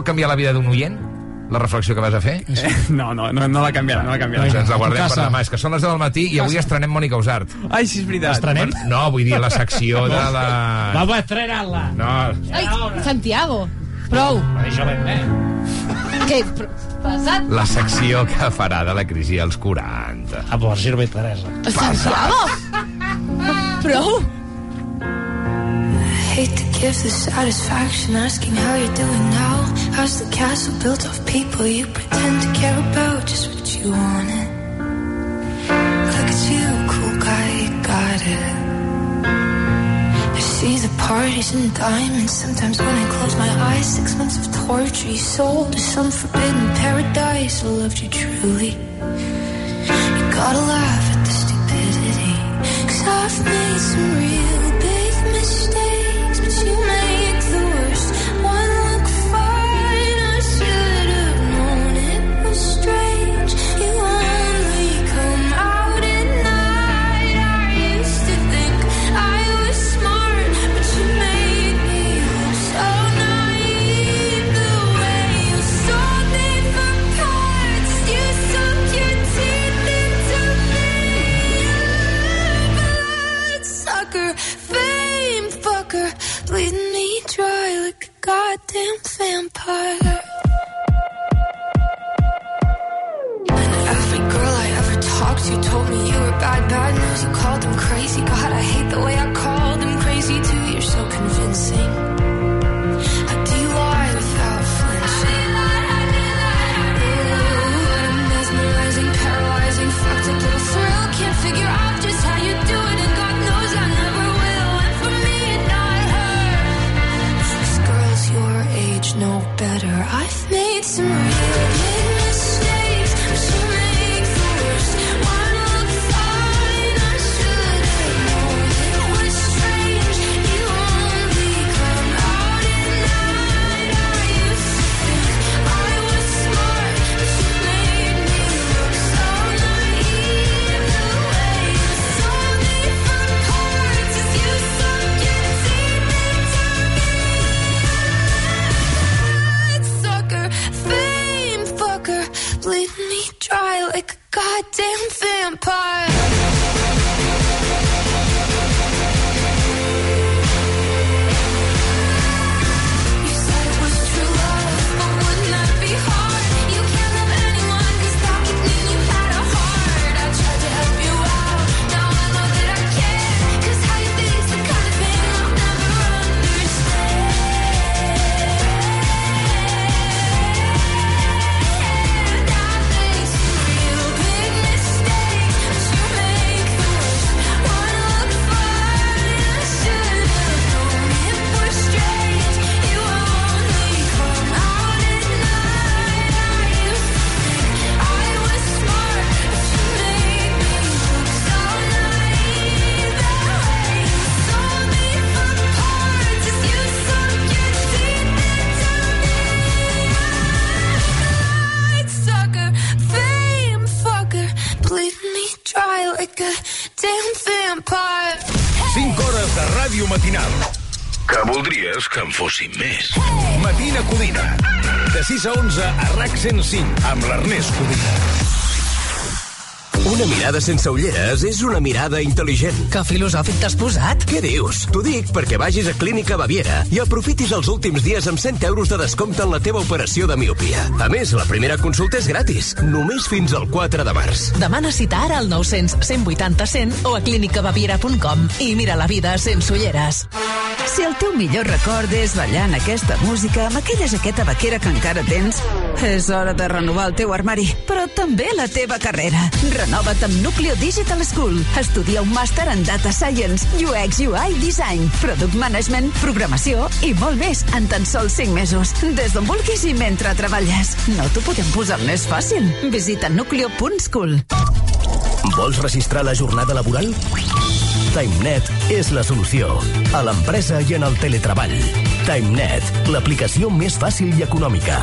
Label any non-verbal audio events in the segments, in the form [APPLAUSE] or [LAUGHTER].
pot canviar la vida d'un oient? La reflexió que vas a fer? Eh, [LAUGHS] no, no, no, no la canviarà, no la canviarà. Doncs ens la guardem per demà. És que són les 10 del matí i avui estrenem Mònica Usart. Ai, sí, és veritat. Estrenem? No, vull dir la secció de la... Vamos a estrenarla. No, Ai, Santiago, prou. Això ben bé. Què? Passat? la secció que farà de la crisi als 40. A por sirve Teresa. Santiago? Prou. Hate to give the satisfaction asking how you're doing now. How's the castle built of people you pretend to care about? Just what you wanted. Look at you, cool guy, you got it. I see the parties and diamonds. Sometimes when I close my eyes, six months of torture you sold to some forbidden paradise. I loved you truly. You gotta laugh at the stupidity. Cause I've made some real goddamn vampire. And every girl I ever talked to told me you were bad, bad news. You called them crazy. God, I hate the way I called them crazy too. You're so convincing. 5 hores de ràdio matinal. Que voldries que en fossin més. Matina Codina. De 6 a 11 a RAC 105 amb l'Ernest Codina. Una mirada sense ulleres és una mirada intel·ligent. Que filosòfic t'has posat? Què dius? T'ho dic perquè vagis a Clínica Baviera i aprofitis els últims dies amb 100 euros de descompte en la teva operació de miopia. A més, la primera consulta és gratis, només fins al 4 de març. Demana cita ara al 900 180 100 o a clínicabaviera.com i mira la vida sense ulleres. Si el teu millor record és ballant aquesta música amb aquella jaqueta vaquera que encara tens, és hora de renovar el teu armari, però també la teva carrera. Renova't amb Núcleo Digital School. Estudia un màster en Data Science, UX, UI, Design, Product Management, Programació i molt més en tan sols 5 mesos. Des d'on vulguis i mentre treballes. No t'ho podem posar més fàcil. Visita nucleo.school. Vols registrar la jornada laboral? TimeNet és la solució. A l'empresa i en el teletreball. TimeNet, l'aplicació més fàcil i econòmica.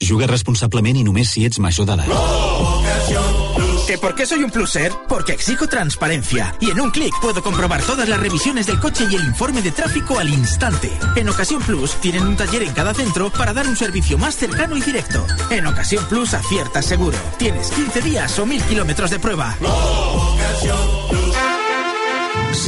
Juga responsablement i només si ets major d'edat. ¿Que por qué soy un pluser? Porque exijo transparencia. Y en un clic puedo comprobar todas las revisiones del coche y el informe de tráfico al instante. En Ocasión Plus tienen un taller en cada centro para dar un servicio más cercano y directo. En Ocasión Plus aciertas seguro. Tienes 15 días o 1000 kilómetros de prueba.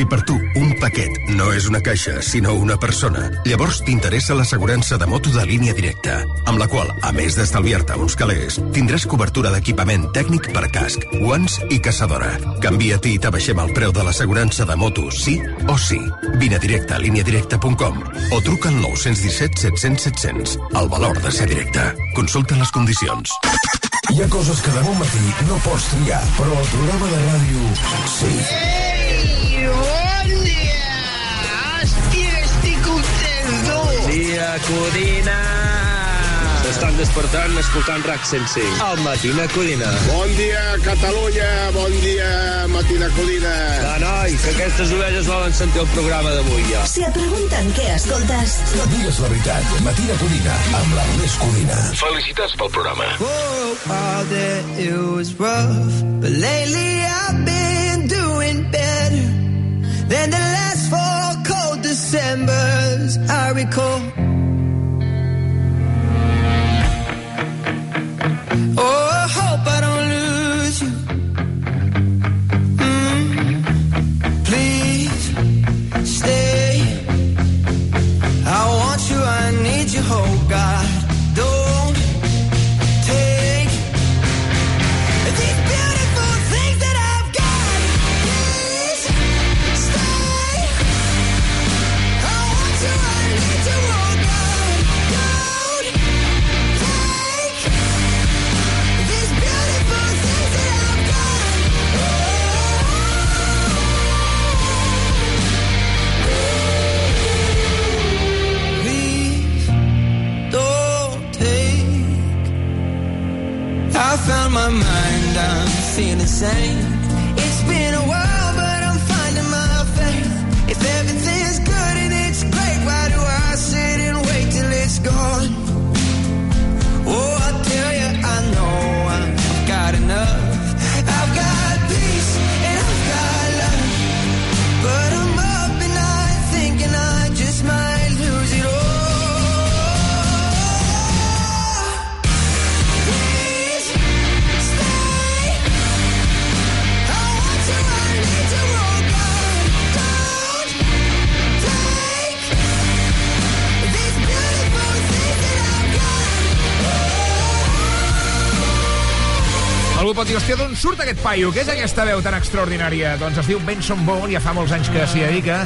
Si per tu un paquet no és una caixa, sinó una persona, llavors t'interessa l'assegurança de moto de línia directa, amb la qual, a més d'estalviar-te uns calés, tindràs cobertura d'equipament tècnic per casc, guants i caçadora. Canvia-t'hi i t'abaixem el preu de l'assegurança de moto, sí o sí. Vine a directe a líniadirecta.com o truca al 917 700 700. El valor de ser directe. Consulta les condicions. Hi ha coses que de bon matí no pots triar, però el programa de ràdio sí. Ei, Codina! S'estan despertant escoltant RAC 105. Al Matina Codina. Bon dia, Catalunya! Bon dia, Matina Codina! No, noi, que aquestes ovelles volen sentir el programa d'avui, ja. Si et pregunten què escoltes... Digues la veritat. Matina Codina, amb l'Ernest Codina. Felicitats pel programa. Oh, all that it was rough, but lately I've been doing better than the last four cold Decembers I recall. Oh, hope I don't paio? Què és aquesta veu tan extraordinària? Doncs es diu Benson Boone, ja fa molts anys que s'hi dedica.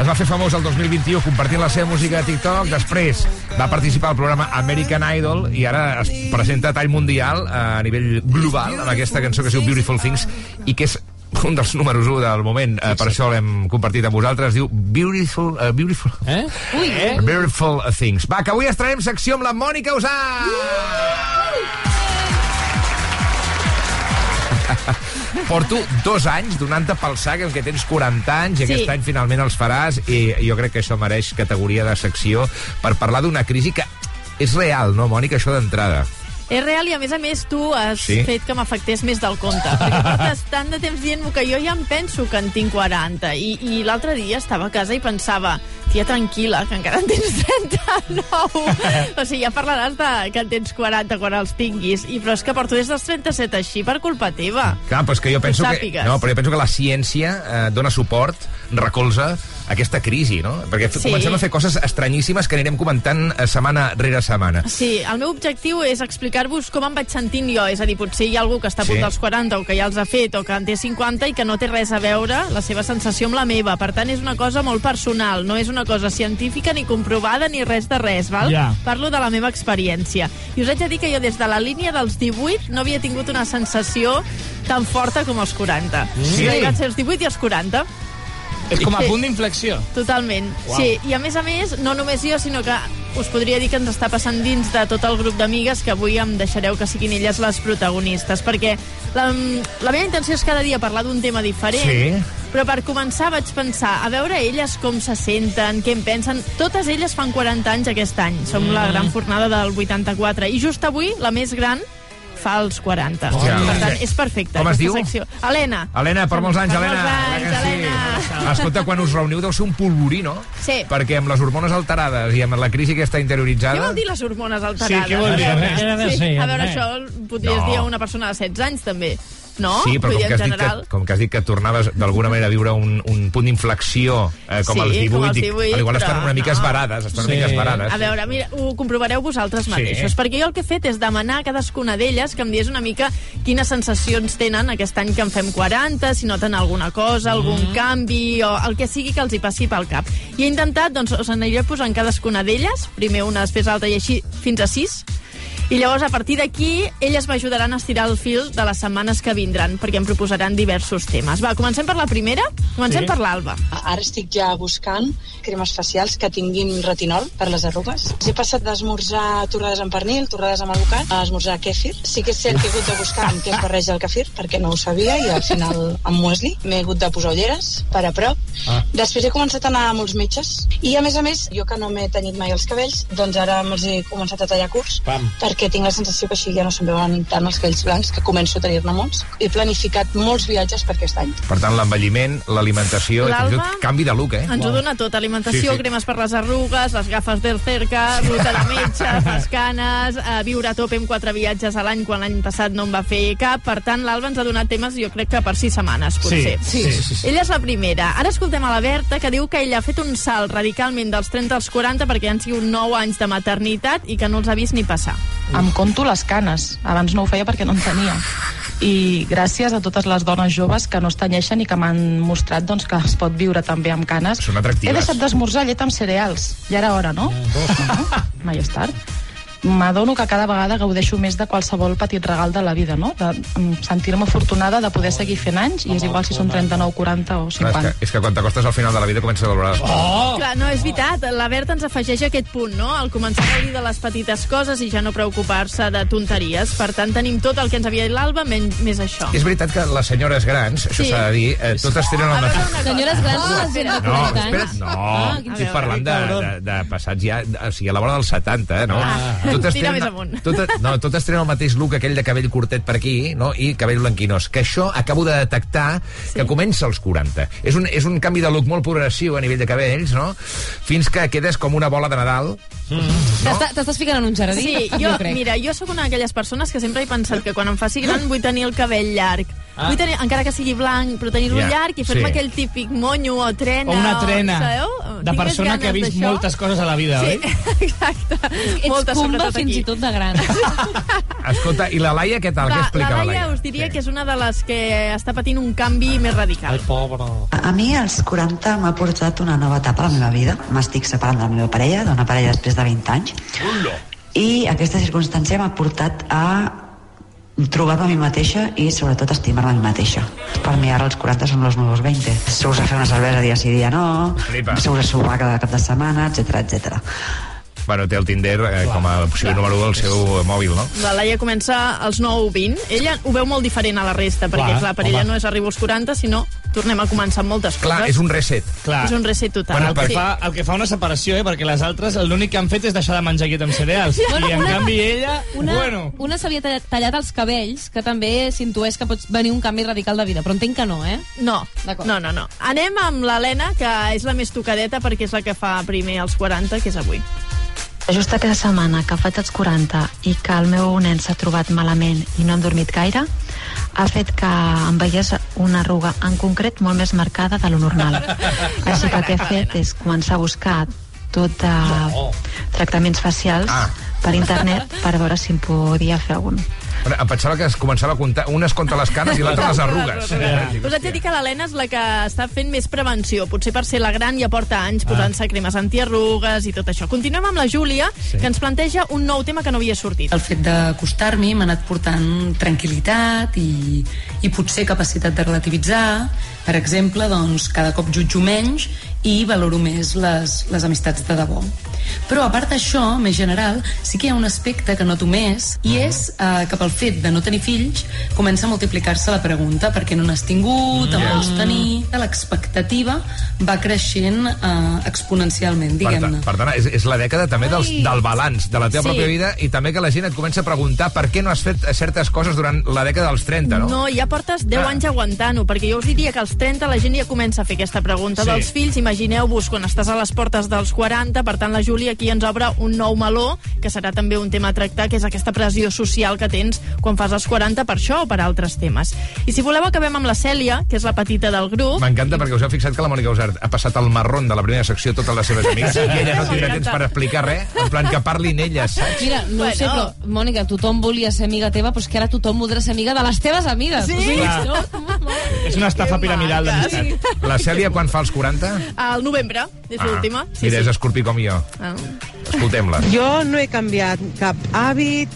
Es va fer famós el 2021 compartint la seva música a TikTok. Després va participar al programa American Idol i ara es presenta a tall mundial a nivell global amb aquesta cançó que es diu Beautiful Things i que és un dels números 1 del moment, eh, per això l'hem compartit amb vosaltres, diu Beautiful... Uh, beautiful... Eh? Ui. Eh? Beautiful Things. Va, que avui estrenem secció amb la Mònica Usà! [LAUGHS] Porto dos anys donant-te pel sac en què tens 40 anys i Sí. aquest any finalment els faràs i jo crec que això mereix categoria de secció per parlar d'una crisi que és real, no, Mònica, això d'entrada? És real i, a més a més, tu has Sí? fet que m'afectés més del compte. [LAUGHS] Perquè portes tant de temps dient-m'ho que jo ja em penso que en tinc 40. I, i l'altre dia estava a casa i pensava tia, tranquil·la, que encara en tens 39. [LAUGHS] o sigui, ja parlaràs de que en tens 40 quan els tinguis. I, però és que porto des dels 37 així per culpa teva. Clar, però és que jo penso que, sàpigues. no, però jo penso que la ciència eh, dona suport, recolza aquesta crisi, no? Perquè Sí. sí. comencem a fer coses estranyíssimes que anirem comentant eh, setmana rere setmana. Sí, el meu objectiu és explicar-vos com em vaig sentint jo. És a dir, potser hi ha algú que està a punt Sí. dels 40 o que ja els ha fet o que en té 50 i que no té res a veure la seva sensació amb la meva. Per tant, és una cosa molt personal, no és una cosa científica ni comprovada ni res de res, val? Ja. Parlo de la meva experiència. I us haig de dir que jo des de la línia dels 18 no havia tingut una sensació tan forta com els 40. Sí. Arribat a ser els 18 i els 40. És com a Sí. punt d'inflexió. Totalment, Uau. sí. I a més a més, no només jo, sinó que us podria dir que ens està passant dins de tot el grup d'amigues que avui em deixareu que siguin elles les protagonistes, perquè la, la meva intenció és cada dia parlar d'un tema diferent, Sí. però per començar vaig pensar, a veure elles com se senten, què en pensen. Totes elles fan 40 anys aquest any, som la Mm. gran fornada del 84, i just avui la més gran fa els 40. Hòstia. per tant, és perfecte. Com es diu? Secció. Helena. Helena, per molts anys, Per Helena. molts anys, Helena. Escolta, quan us reuniu deu ser un polvorí, no? Sí. Perquè amb les hormones alterades i amb la crisi que està interioritzada... Què vol dir les hormones alterades? Sí, què vol dir? A veure, sí, ser, a veure home? això podries No. dir a una persona de 16 anys, també. No? Sí, però com que, en has dit que, general... com que has dit que tornaves d'alguna manera a viure un, un punt d'inflexió eh, com Sí, els 18, com els dic, 18, al igual estan una mica no. esbarades, estan una mica esbarades. A veure, mira, ho comprovareu vosaltres Sí. mateixos, perquè jo el que he fet és demanar a cadascuna d'elles que em digués una mica quines sensacions tenen aquest any que en fem 40, si noten alguna cosa, algun Mm. canvi, o el que sigui que els hi passi pel cap. I he intentat, doncs, us aniré posant cadascuna d'elles, primer una, després l'altra, i així fins a sis, i llavors, a partir d'aquí, elles m'ajudaran a estirar el fil de les setmanes que vindran, perquè em proposaran diversos temes. Va, comencem per la primera? Comencem Sí. per l'Alba. Ara estic ja buscant cremes facials que tinguin retinol per les arrugues. He passat d'esmorzar torrades amb pernil, torrades amb alvocat, a esmorzar kefir. Sí que és cert que he hagut de buscar amb què es barreja el kefir, perquè no ho sabia, i al final amb muesli. M'he hagut de posar ulleres per a prop. Ah. Després he començat a anar a molts metges. I a més a més, jo que no m'he tenyit mai els cabells, doncs ara me'ls he començat a tallar curts, Pam. perquè tinc la sensació que així ja no se'm veuen tant els cabells blancs, que començo a tenir-ne molts. He planificat molts viatges per aquest any. Per tant, l'envelliment, l'alimentació, i tot canvi de look, eh? Ens ho dona tot, alimentació, Sí, sí. cremes per les arrugues, les gafes del cerca, ruta de metges, [LAUGHS] les canes, eh, viure a tope amb quatre viatges a l'any quan l'any passat no en va fer cap. Per tant, l'Alba ens ha donat temes, jo crec que per sis setmanes, potser. Sí, sí, sí, sí. Ella és la primera. Ara escoltem a la Berta, que diu que ella ha fet un salt radicalment dels 30 als 40 perquè han sigut 9 anys de maternitat i que no els ha vist ni passar. Em conto les canes. Abans no ho feia perquè no en tenia. I gràcies a totes les dones joves que no es tenyeixen i que m'han mostrat doncs, que es pot viure també amb canes. Són atractives. He deixat d'esmorzar llet amb cereals. Ja era hora, no? no? Mai és tard. M'adono que cada vegada gaudeixo més de qualsevol petit regal de la vida, no? De sentir-me afortunada de poder seguir fent anys, i és igual si són 39, 40 o Clar, és, 50. que, és que quan t'acostes al final de la vida comences a valorar... Oh! Clar, no, és veritat. La Berta ens afegeix aquest punt, no? El començar a gaudir de les petites coses i ja no preocupar-se de tonteries. Per tant, tenim tot el que ens havia dit l'Alba, menys més això. És veritat que les senyores grans, això Sí. s'ha de dir, eh, totes tenen el mateix... Senyores grans Oh, no les No, 40 espera't, no, Ah, estic parlant de, de, de passats ja, o sigui, a la vora dels 70, eh, no? Ah. Tira més amunt. totes, no, totes tenen el mateix look, aquell de cabell curtet per aquí, no? i cabell blanquinós, que això acabo de detectar sí. que comença als 40. És un, és un canvi de look molt progressiu a nivell de cabells, no? Fins que quedes com una bola de Nadal. T'està- T'estàs ficant en un jardí? Sí, jo, crec. mira, jo sóc una d'aquelles persones que sempre he pensat que quan em faci gran vull tenir el cabell llarg. Ah. Vull tenir, encara que sigui blanc, però tenir-lo Ja, llarg i fer-me sí. aquell típic monyo o trena. O una trena sabeu? de Tinc persona que ha vist moltes coses a la vida, Sí, oi? [LAUGHS] exacte. Ets Moltes, comba sobretot fins aquí. i tot de gran. [LAUGHS] Escolta, i la Laia què tal? Va, què explica la la Laia Laia? us diria que és una de les que està patint un canvi més radical. Ai, pobra. A mi als 40 m'ha portat una nova etapa a la meva vida. M'estic separant de la meva parella, d'una parella després de 20 anys. I aquesta circumstància m'ha portat a trobar-me a mi mateixa i sobretot estimar-me a mi mateixa. Per mi ara els 40 són els nous 20. Sous a fer una cervesa dia sí dia no, Flipa. sous a sopar cada cap de setmana, etc etc. Bueno, té el Tinder eh, com a opció número 1 del seu mòbil, no? La Laia comença als 9-20. Ella ho veu molt diferent a la resta, perquè, Clar, clar, per ella home. no és arribar als 40, sinó tornem a començar amb moltes Clar, coses. és un reset. Clar. És un reset total. Bueno, el, que sí. fa, el que fa una separació, eh? perquè les altres l'únic que han fet és deixar de menjar llet amb cereals. Bueno, I en una- canvi ella, Una, bueno... una s'havia tallat, tallat els cabells, que també s'intueix que pot venir un canvi radical de vida, però entenc que no, eh? No, no, no, no. Anem amb l'Helena, que és la més tocadeta perquè és la que fa primer als 40, que és avui. Just aquesta setmana que faig els 40 i que el meu nen s'ha trobat malament i no han dormit gaire, ha fet que em veiés una arruga en concret molt més marcada de lo normal. [LAUGHS] Així que el que he fet és començar a buscar tot de tractaments facials per internet per veure si em podia fer algun. Però Em pensava que es començava a comptar... Una es compta les canes i l'altra les [LAUGHS] arrugues. Us haig de dir que l'Helena és la que està fent més prevenció. Potser per ser la gran ja porta anys posant-se cremes antiarrugues i tot això. Continuem amb la Júlia, Sí. que ens planteja un nou tema que no havia sortit. El fet d'acostar-m'hi m'ha anat portant tranquil·litat i, i potser capacitat de relativitzar. Per exemple, doncs, cada cop jutjo menys i valoro més les, les amistats de debò. Però, a part d'això, més general, sí que hi ha un aspecte que noto més i és eh, que pel fet de no tenir fills comença a multiplicar-se la pregunta per què no n'has tingut, Ja. vols tenir... L'expectativa va creixent eh, exponencialment, Per, diguem-ne. tant- per tant, és, és la dècada també dels, del balanç de la teva Sí. pròpia vida i també que la gent et comença a preguntar per què no has fet certes coses durant la dècada dels 30, no? No, ja portes 10 Ah. anys aguantant-ho, perquè jo us diria que als 30 la gent ja comença a fer aquesta pregunta Sí. dels fills. Imagineu-vos quan estàs a les portes dels 40, per tant la Júlia aquí ens obre un nou meló, que serà també un tema a tractar, que és aquesta pressió social que tens quan fas els 40 per això o per altres temes. I si voleu acabem amb la Cèlia, que és la petita del grup. M'encanta perquè us heu fixat que la Mònica Usart ha passat el marrón de la primera secció a totes les seves amigues Sí, i ella no tindrà temps per explicar res, en plan que parlin elles, saps? Mira, no Bueno. sé, però, Mònica, tothom volia ser amiga teva, però és que ara tothom voldrà ser amiga de les teves amigues. Sí? O sigui, no? És una estafa piramidal d'amistat. La Cèlia, quan fa els 40? Al novembre, és l'última. Sí, Mira, sí. és escorpí com jo. Ah. Escoltem-la. Jo no he canviat cap hàbit,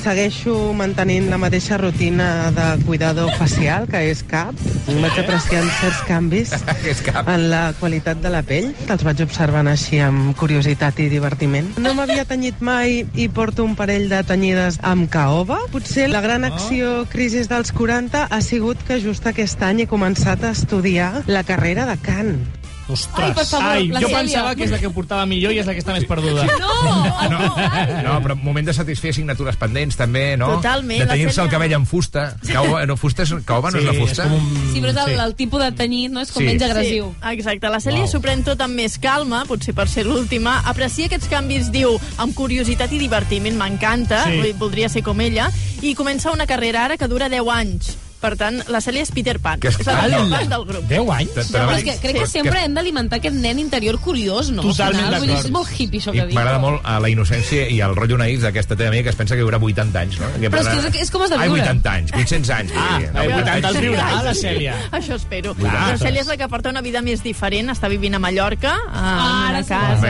segueixo mantenint la mateixa rutina de cuidador facial, que és cap. Vaig apreciant certs canvis [LAUGHS] en la qualitat de la pell. Els vaig observant així amb curiositat i divertiment. No m'havia tenyit mai i porto un parell de tenyides amb caoba. Potser la gran acció crisi dels 40 ha sigut que just aquest any he començat a estudiar la carrera de cant. Ostres. Ai, per favor, Ai, la jo Cèlia. pensava que és la que portava millor i és la que està més perduda. No! [LAUGHS] No, però moment de satisfer assignatures pendents, també, no? Totalment, De la tenyir-se el cabell amb fusta. Caoba, no, fusta és, caoba no és la fusta? Sí, però és el, el tipus de tenyit, no? És com Sí. menys agressiu. Sí, exacte. La Cèlia s'ho pren tot amb més calma, potser per ser l'última. Aprecia aquests canvis, diu, amb curiositat i divertiment. M'encanta, Sí. sí. voldria ser com ella. I comença una carrera ara que dura 10 anys. Per tant, la Cèlia és Peter Pan. Que és- la Peter Ala. Pan del grup. 10 anys? Però és que crec que sempre hem d'alimentar aquest nen interior curiós, no? Al Totalment final, vull dir, d'acord. És molt hippie, això que dic. m'agrada molt eh, la innocència i el rotllo naïf d'aquesta teva amiga que es pensa que viurà 80 anys, no? Que Però és que és- és com has de Ai, viure." 80 anys, 800 anys. Ah, dir, ai, 80 anys. viurà, la Cèlia. Això espero. Clar. La Cèlia és la que porta una vida més diferent, està vivint a Mallorca, a Ara una casa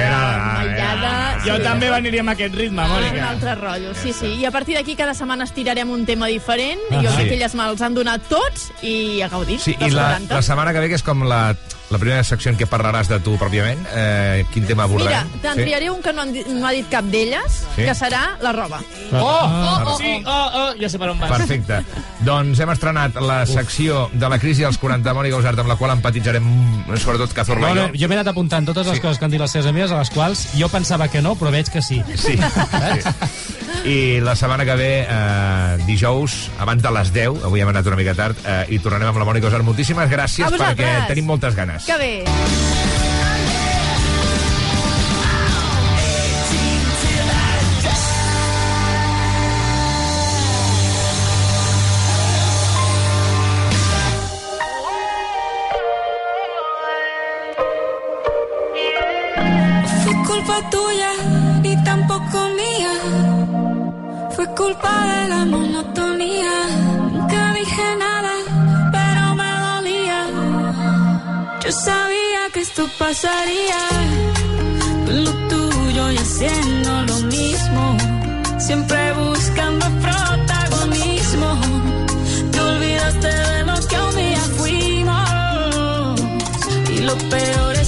aïllada. ara. Jo també aniria amb aquest ritme, És un Mònica. altre rotllo, sí, sí. I a partir d'aquí cada setmana estirarem un tema diferent. Ah, jo sí. crec que elles me'ls han donat tots i a gaudir. Sí, i la, 40. la setmana que ve, que és com la, la primera secció en què parlaràs de tu pròpiament, eh, quin tema Mira, abordarem? te'n triaré un que no, han no ha dit cap d'elles, Sí. que serà la roba. Oh, Ah. oh, sí, oh, oh, ja sé per on vas. Perfecte. [LAUGHS] doncs hem estrenat la secció de la crisi dels 40 Mònica Usart, amb la qual empatitzarem mm, sobretot Cazorla No, jo. jo m'he anat apuntant totes les Sí. coses que han dit les seves amigues, a les quals jo pensava que no, però veig que sí. Sí. [LAUGHS] sí. I la setmana que ve, eh, dijous, abans de les 10, avui hem anat una mica tard, eh, i tornarem amb la Mònica Usart. Moltíssimes gràcies perquè tenim moltes ganes. Que bé. Fue culpa tuya ni tampoco mía. Fue culpa de la monotonía. Yo sabía que esto pasaría. Con lo tuyo y haciendo lo mismo. Siempre buscando protagonismo. Te olvidaste de lo que un día fuimos. Y lo peor es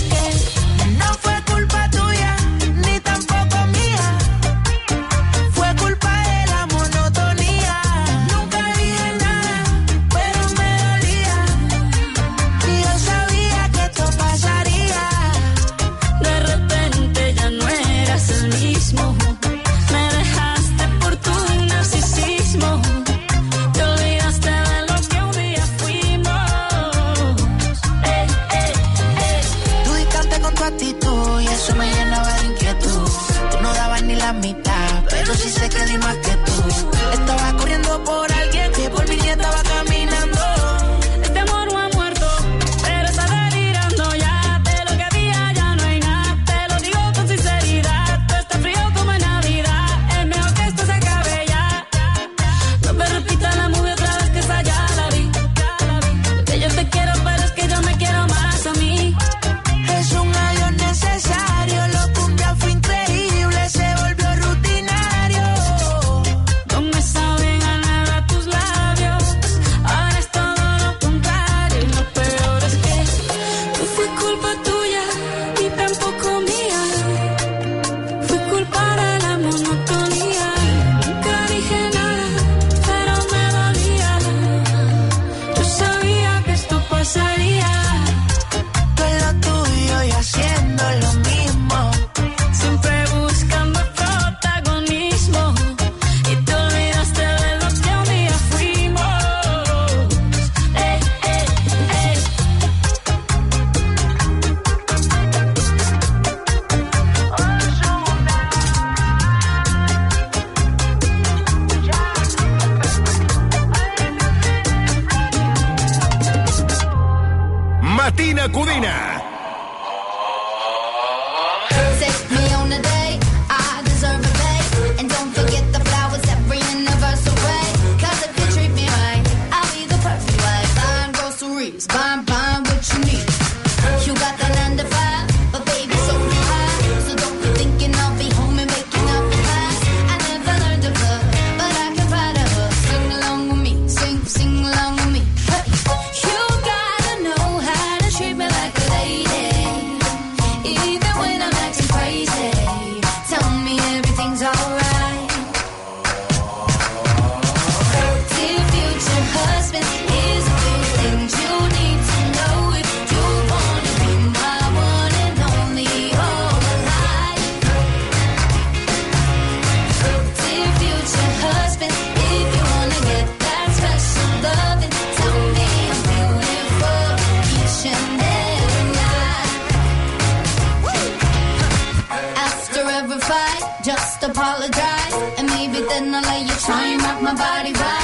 apologize. And maybe then I'll let you try and rock my body right.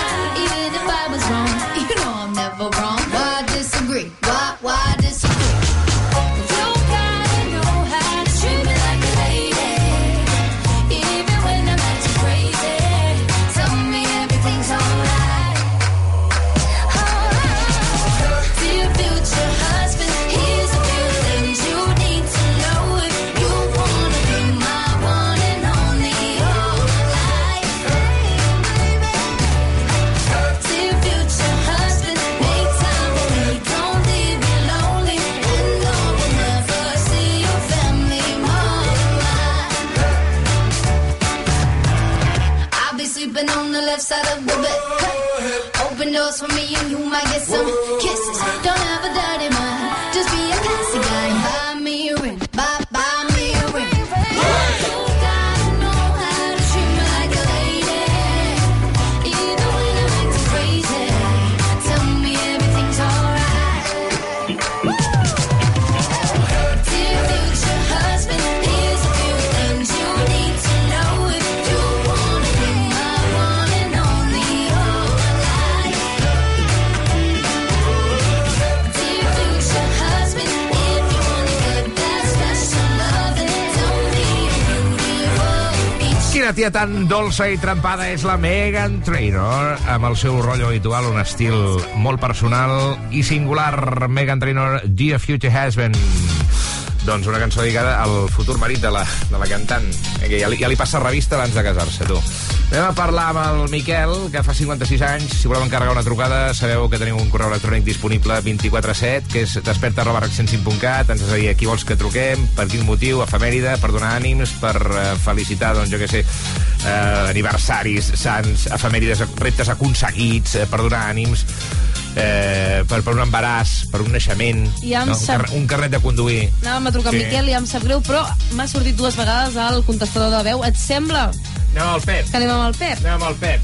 Tia tan dolça i trempada és la Megan Trainor, amb el seu rotllo habitual, un estil molt personal i singular. Megan Trainor, Dear Future Husband. Doncs una cançó dedicada al futur marit de la, de la cantant, eh, que ja li, ja li passa revista abans de casar-se, tu. Anem a parlar amb el Miquel, que fa 56 anys. Si voleu encarregar una trucada, sabeu que teniu un correu electrònic disponible 24-7, que és desperta arroba rec105.cat. Ens has de dir a qui vols que truquem, per quin motiu, efemèride, per donar ànims, per eh, felicitar, doncs jo què sé, eh, aniversaris, sants, efemèrides, reptes aconseguits, eh, per donar ànims, eh, per, per un embaràs, per un naixement, Ja no? un, sap- carre, un carnet de conduir. Anàvem a trucar Sí. Miquel i em sap greu, però m'ha sortit dues vegades al contestador de veu. Et sembla Anem amb el Pep. que anem amb el Pep? Anem amb el Pep.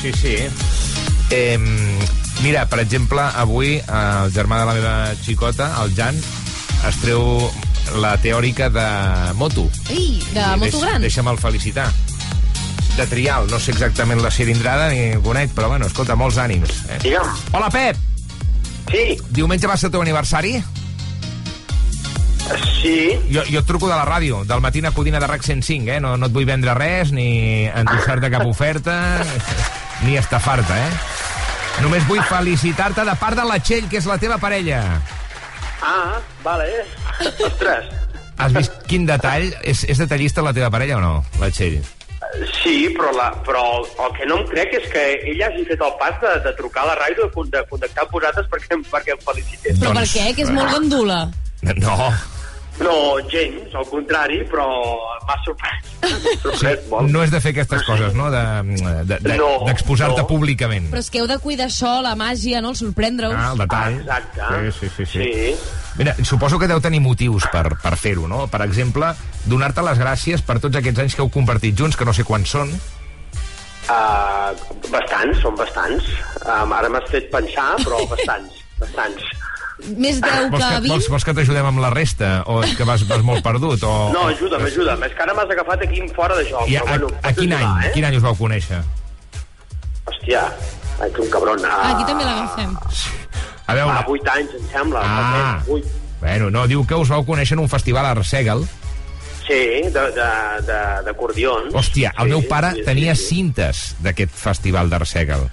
Sí, sí. Eh, mira, per exemple, avui el germà de la meva xicota, el Jan, es treu la teòrica de moto. Ei, de moto gran. Deixa'm-el felicitar. De trial, no sé exactament la cilindrada ni conec, però bueno, escolta, molts ànims. Eh? Digue'm. Hola, Pep! Sí. Diumenge va ser el teu aniversari? Sí. Jo, jo et truco de la ràdio, del Matina Codina de RAC 105, eh? No, no et vull vendre res, ni endossar-te cap oferta, ni estafar-te, eh? Només vull felicitar-te de part de la Txell, que és la teva parella. Ah, vale. Ostres. Has vist quin detall? És, és detallista la teva parella o no, la Txell? Sí, però, la, però el que no em crec és que ella hagi fet el pas de, de trucar a la ràdio, de, con- de contactar amb vosaltres perquè, perquè em felicités. Però per què? Que és molt gandula. No. No, gens, al contrari, però m'ha sorprès. [LAUGHS] Sorprès molt. No és de fer aquestes coses, no? D'exposar-te de, de, No, d'exposar-te no. públicament. Però és que heu de cuidar això, la màgia, no? El sorprendre-us. Ah, el detall. Exacte. Sí, sí, sí, sí. Mira, suposo que deu tenir motius per, per fer-ho, no? Per exemple, donar-te les gràcies per tots aquests anys que heu compartit junts, que no sé quants són. Uh, bastants, són bastants. Um, ara m'has fet pensar, però bastants, bastants. Més 10 Vols que que, 20? vols, vols que t'ajudem amb la resta? O és que vas, vas molt perdut? O, No, ajuda'm, ajuda'm. És que ara m'has agafat aquí fora de joc. I a, però, a, bueno, a quin any? ajudar, Quin any us vau conèixer? Hòstia, ets un cabron. Ah, aquí també l'agafem. A veure... Fa 8 anys, em sembla. Ah. Fa 8. Bueno, no, diu que us vau conèixer en un festival a Arsèguel. Sí, de- de- de- d'acordions. Hòstia, el sí, meu pare sí, sí, tenia sí. cintes d'aquest festival d'Arsèguel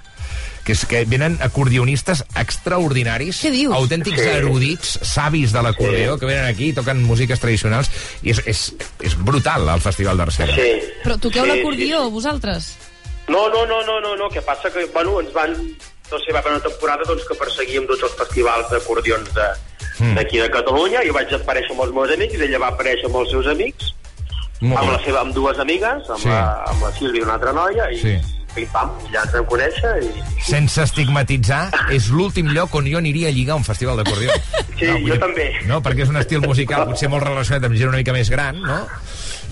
que és que venen acordionistes extraordinaris, autèntics Sí. erudits, savis de l'acordió, que venen aquí i toquen músiques tradicionals, i és, és, és brutal, el Festival d'Arsèguel. Sí. Però toqueu Sí, l'acordió, vosaltres? No, no, no, no, no, no, que passa que, bueno, ens van, no sé, va haver una temporada doncs, que perseguíem tots els festivals d'acordions de- Mm. d'aquí de, Catalunya, i vaig aparèixer amb els meus amics, i ella va aparèixer amb els seus amics, Molt amb, la seva, amb dues amigues, amb, Sí. sí. la, amb la Sílvia i una altra noia, i Sí. Pim-pam, ja ens vam conèixer, i... Sense estigmatitzar, és l'últim lloc on jo aniria a lligar un festival d'acordió. Sí, no, jo dir- també. No, perquè és un estil musical potser molt relacionat amb gent una mica més gran, no?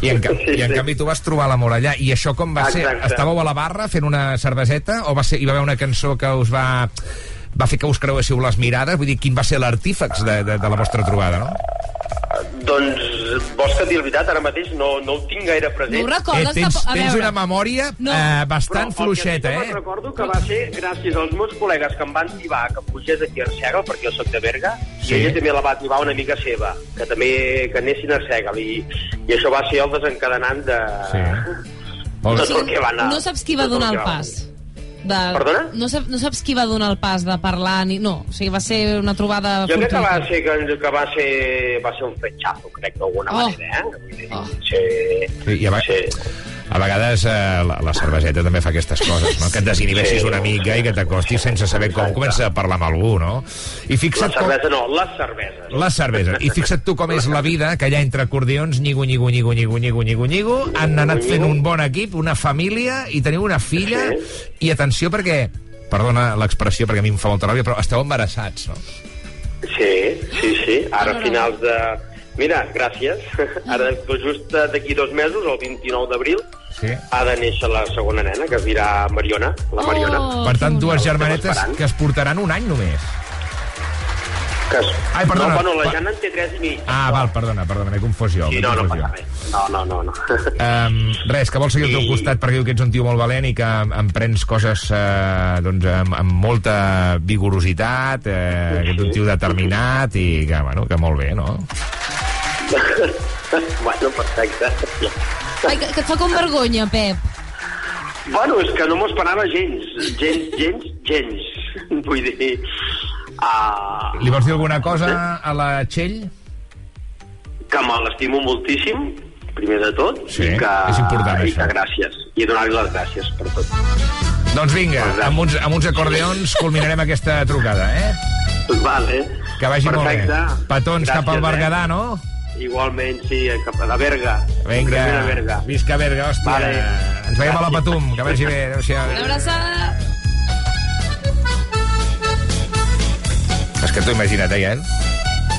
I en, ca Sí, i en sí. canvi tu vas trobar l'amor allà. I això com va ser? Exacte. Estàveu a la barra fent una cerveseta o va ser, hi va haver una cançó que us va va fer que us creuéssiu les mirades? Vull dir, quin va ser l'artífex de, de, de la vostra trobada, no? Doncs, vols que et digui la veritat, ara mateix no, no ho tinc gaire present. No ho recordes, Eh, tens, a tens una memòria No. eh, bastant Però fluixeta, el que sí eh? recordo que va ser gràcies als meus col·legues que em van tibar que pugés aquí a Arsèguel, perquè jo soc de Berga, Sí. i ella també la va tibar una amiga seva, que també que anessin a Arsèguel, i, i això va ser el desencadenant de... Sí. Molt Tot el que va anar. No saps qui va el donar el va pas? De... Perdona? No, sap, no saps qui va donar el pas de parlar ni... No, o sigui, va ser una trobada Jo crec que va ser, que, que va ser, va ser un fetxazo, crec, d'alguna Oh. manera, eh? Dir, Sí. Sí, i a, ve a vegades eh, la, la cerveseta també fa aquestes coses, no? Que et desinhibeixis Sí. una mica i que t'acostis sense saber com comença a parlar amb algú, no? I La fixa't com... cervesa no, les cerveses. La cervesa. I fixa't tu com és la vida, que allà entre acordions, nyigo, nyigo, nyigo, nyigo, nyigo, nyigo, nyigo, han anat fent un bon equip, una família, i teniu una filla, i atenció perquè, perdona l'expressió perquè a mi em fa molta ràbia, però esteu embarassats, no? Sí, sí, sí. Ara a finals de... Mira, gràcies. [LAUGHS] Ara, just d'aquí dos mesos, el 29 d'abril, Sí. ha de néixer la segona nena, que es dirà Mariona, la Mariona. Oh, Per tant, dues germanetes que es portaran un any només. Que es... Ai, perdona. No, bueno, la Jana en té tres i mig. Ah, val, perdona, perdona, m'he confós jo. Sí, no, no passa res. No, no, no. no. [LAUGHS] Um, res, que vols seguir al teu I- costat perquè diu que ets un tio molt valent i que em, em prens coses eh, doncs, amb, amb molta vigorositat, eh, que ets un tio determinat i que, bueno, que molt bé, no? [LAUGHS] bueno, perfecte. Ai, que, que et fa com vergonya, Pep. Bueno, és que no m'ho esperava gens. Gens, gens, gens. [LAUGHS] Vull dir... Uh, Li vols dir alguna cosa a la Txell? que me l'estimo moltíssim, primer de tot, Sí, i que, és important, i això. que gràcies. I donar-li les gràcies per tot. Doncs vinga, amb uns, amb uns acordeons culminarem aquesta trucada, eh? Vale. Que vagi Perfecte. molt bé. Petons cap al Gràcies, eh? Berguedà, no? Igualment, sí, cap a la Berga. Vinga, Primera Berga. visca Berga, hòstia. Vale. Ens veiem a la Patum, que vagi bé. Adéu-siau. Una abraçada. És que t'ho imagina't, eh, Iael?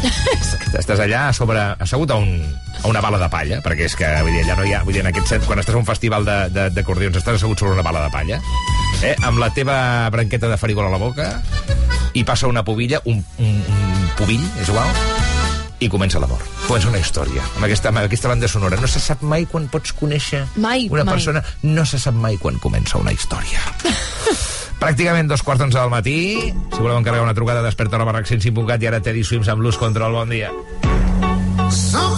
[LAUGHS] Estàs allà a sobre, assegut a, un, a una bala de palla, perquè és que, vull dir, allà no hi ha... Vull dir, en aquest sentit, quan estàs a un festival de- de- d'acordions, estàs assegut sobre una bala de palla, eh, amb la teva branqueta de farigola a la boca, i passa una pubilla, un, un, un pubill, és igual, i comença l'amor. Comença una història, amb aquesta, amb aquesta banda sonora. No se sap mai quan pots conèixer Mai, una mai. persona, no se sap mai quan comença una història. [LAUGHS] Pràcticament dos quarts d'onze del matí. Si voleu encarregar una trucada, desperta a la barrac 105.cat i ara Teddy Swims amb Blues Control. Bon dia. Something's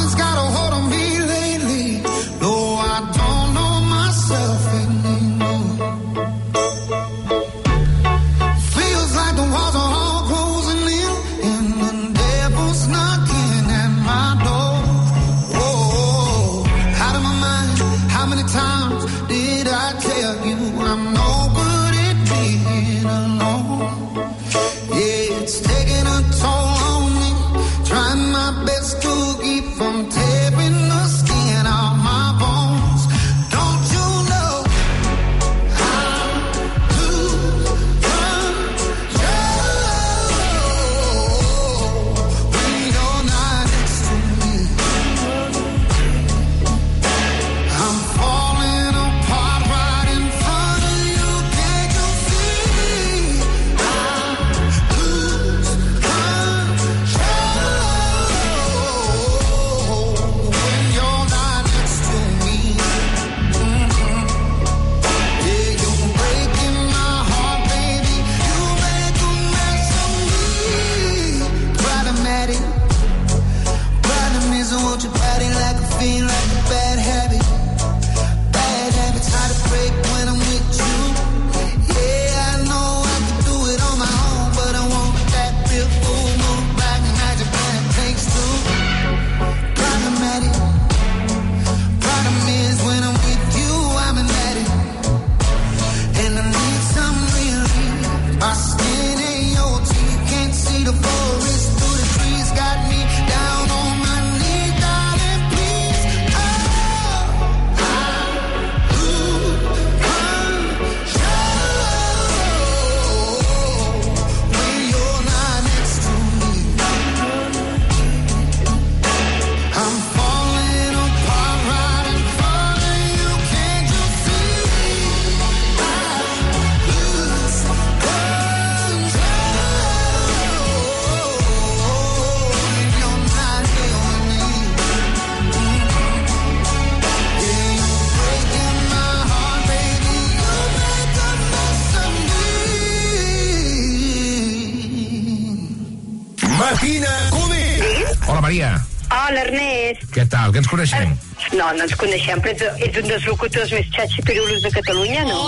però ets, ets un dels locutors més xatxipirulos de Catalunya, no?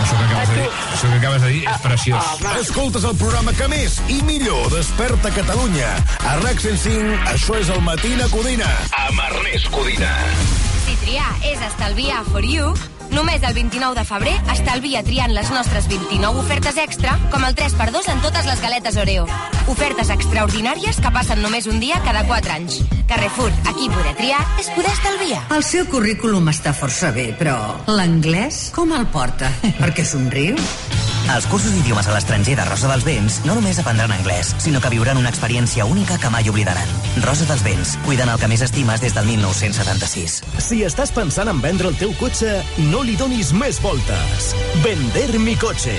Això que acabes de dir, això que acabes de dir és preciós. Escoltes el programa que més i millor desperta Catalunya. A RAC 105, això és el Matina Codina. Amb Ernest Codina. Si triar és estalviar for you, només el 29 de febrer estalvia triant les nostres 29 ofertes extra, com el 3x2 en totes les galetes Oreo. Ofertes extraordinàries que passen només un dia cada 4 anys. Carrefour, aquí poder triar és poder estalviar. El seu currículum està força bé, però l'anglès com el porta? [LAUGHS] Per què somriu? Als cursos d'idiomes a l'estranger de Rosa dels Vents no només aprendran anglès, sinó que viuran una experiència única que mai oblidaran. Rosa dels Vents, cuidant el que més estimes des del 1976. Si estàs pensant en vendre el teu cotxe, no li donis més voltes. Vender mi cotxe.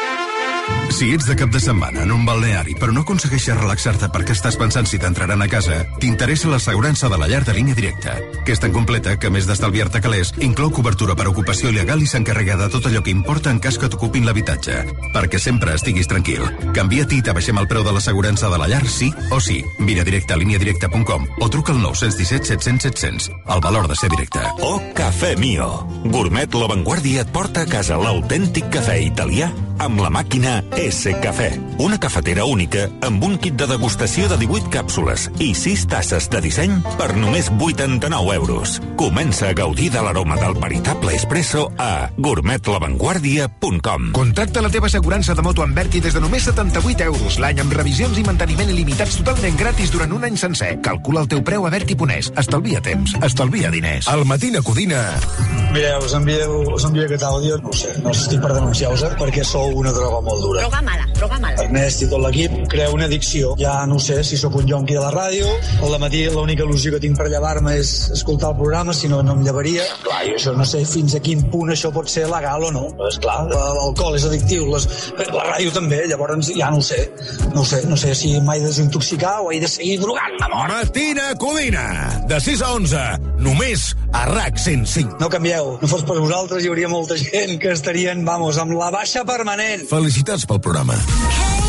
Si ets de cap de setmana en un balneari però no aconsegueixes relaxar-te perquè estàs pensant si t'entraran a casa, t'interessa l'assegurança de la llar de línia directa, que és tan completa que, més d'estalviar-te calés, inclou cobertura per ocupació il·legal i s'encarrega de tot allò que importa en cas que t'ocupin l'habitatge. Perquè sempre estiguis tranquil. Canvia-t'hi i t'abaixem el preu de l'assegurança de la llar sí o sí. Vine directe a líniadirecta.com o truca al 917 700 700. El valor de ser directe. O Cafè Mio. Gourmet La Vanguardia et porta a casa l'autèntic cafè italià amb la màquina S Cafè. Una cafetera única amb un kit de degustació de 18 càpsules i 6 tasses de disseny per només 89 euros. Comença a gaudir de l'aroma del veritable espresso a gourmetlavanguardia.com. Contracta la teva assegurança de moto amb Berti des de només 78 euros l'any amb revisions i manteniment il·limitats totalment gratis durant un any sencer. Calcula el teu preu a Berti.es. Estalvia temps, estalvia diners. El Matina Codina. Mireu, us envio, us envio aquest àudio, no ho sé, no estic per denunciar-vos, eh, perquè sou una droga molt dura. Droga mala, droga mala. Ernest i tot l'equip crea una addicció. Ja no sé si sóc un jonqui de la ràdio, al matí l'única il·lusió que tinc per llevar-me és escoltar el programa, si no, no em llevaria. Clar, jo això no sé fins a quin punt això pot ser legal o no. És clar, l'alcohol és addictiu, les, la ràdio també, llavors ja no ho sé. No ho sé, no sé si m'he de desintoxicar o he de seguir drogant-me mort. Matina Codina, de 6 a 11, només a RAC 105. No canvieu, no fos per vosaltres hi hauria molta gent que estarien, vamos, amb la baixa permanent. Felicitats pel programa. Situation,